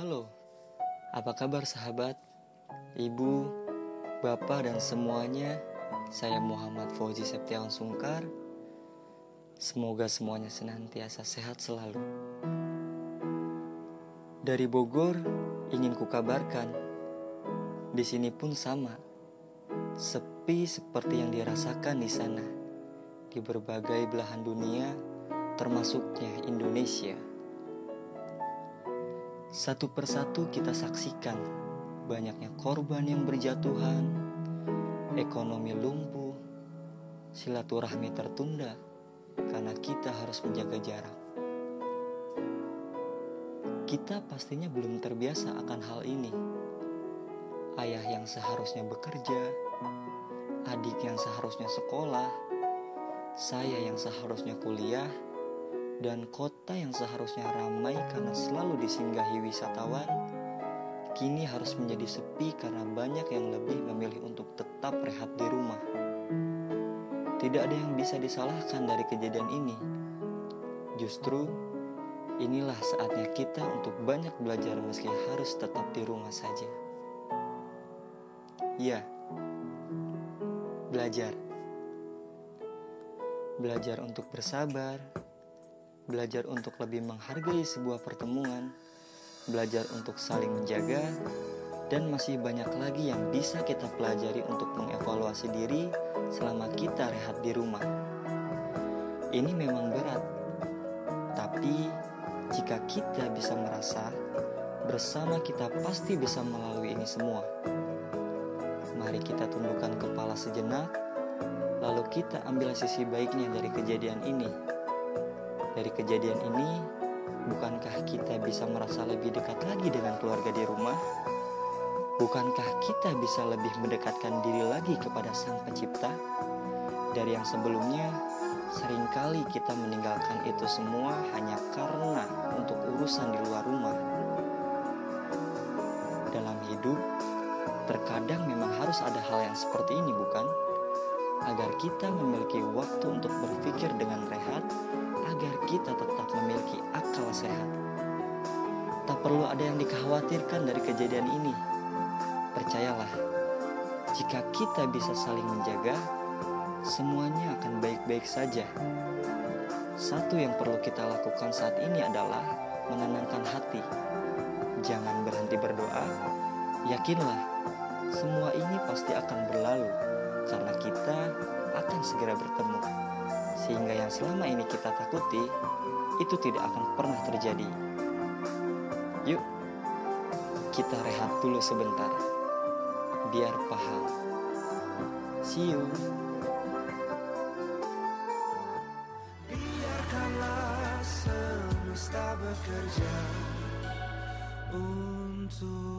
Halo, apa kabar sahabat, ibu, bapak, dan semuanya? Saya Muhammad Fauzi Septiawan Sungkar. Semoga semuanya senantiasa sehat selalu. Dari Bogor, ingin kukabarkan, di sini pun sama, sepi seperti yang dirasakan di sana, di berbagai belahan dunia, termasuknya Indonesia. Satu persatu kita saksikan banyaknya korban yang berjatuhan, ekonomi lumpuh, silaturahmi tertunda karena kita harus menjaga jarak. Kita pastinya belum terbiasa akan hal ini. Ayah yang seharusnya bekerja, adik yang seharusnya sekolah, saya yang seharusnya kuliah, dan kota yang seharusnya ramai karena selalu disinggahi wisatawan, kini harus menjadi sepi karena banyak yang lebih memilih untuk tetap rehat di rumah. Tidak ada yang bisa disalahkan dari kejadian ini. Justru, inilah saatnya kita untuk banyak belajar meski harus tetap di rumah saja. Ya, belajar. Belajar untuk bersabar, belajar untuk lebih menghargai sebuah pertemuan, belajar untuk saling menjaga, dan masih banyak lagi yang bisa kita pelajari untuk mengevaluasi diri selama kita rehat di rumah. Ini memang berat, tapi jika kita bisa merasa bersama kita pasti bisa melalui ini semua. Mari kita tundukkan kepala sejenak, lalu kita ambil sisi baiknya dari kejadian ini. Dari kejadian ini, bukankah kita bisa merasa lebih dekat lagi dengan keluarga di rumah? Bukankah kita bisa lebih mendekatkan diri lagi kepada Sang Pencipta? Dari yang sebelumnya, sering kali kita meninggalkan itu semua hanya karena untuk urusan di luar rumah. Dalam hidup, terkadang memang harus ada hal yang seperti ini, bukan? Agar kita memiliki waktu untuk berpikir dengan rehat agar kita tetap memiliki akal sehat. Tak perlu ada yang dikhawatirkan dari kejadian ini. Percayalah, jika kita bisa saling menjaga, semuanya akan baik-baik saja. Satu yang perlu kita lakukan saat ini adalah menenangkan hati. Jangan berhenti berdoa, yakinlah semua ini pasti akan berlalu karena kita akan segera bertemu sehingga yang selama ini kita takuti itu tidak akan pernah terjadi. Yuk, kita rehat dulu sebentar, biar paham. See you. Biarkanlah semesta bekerja untukmu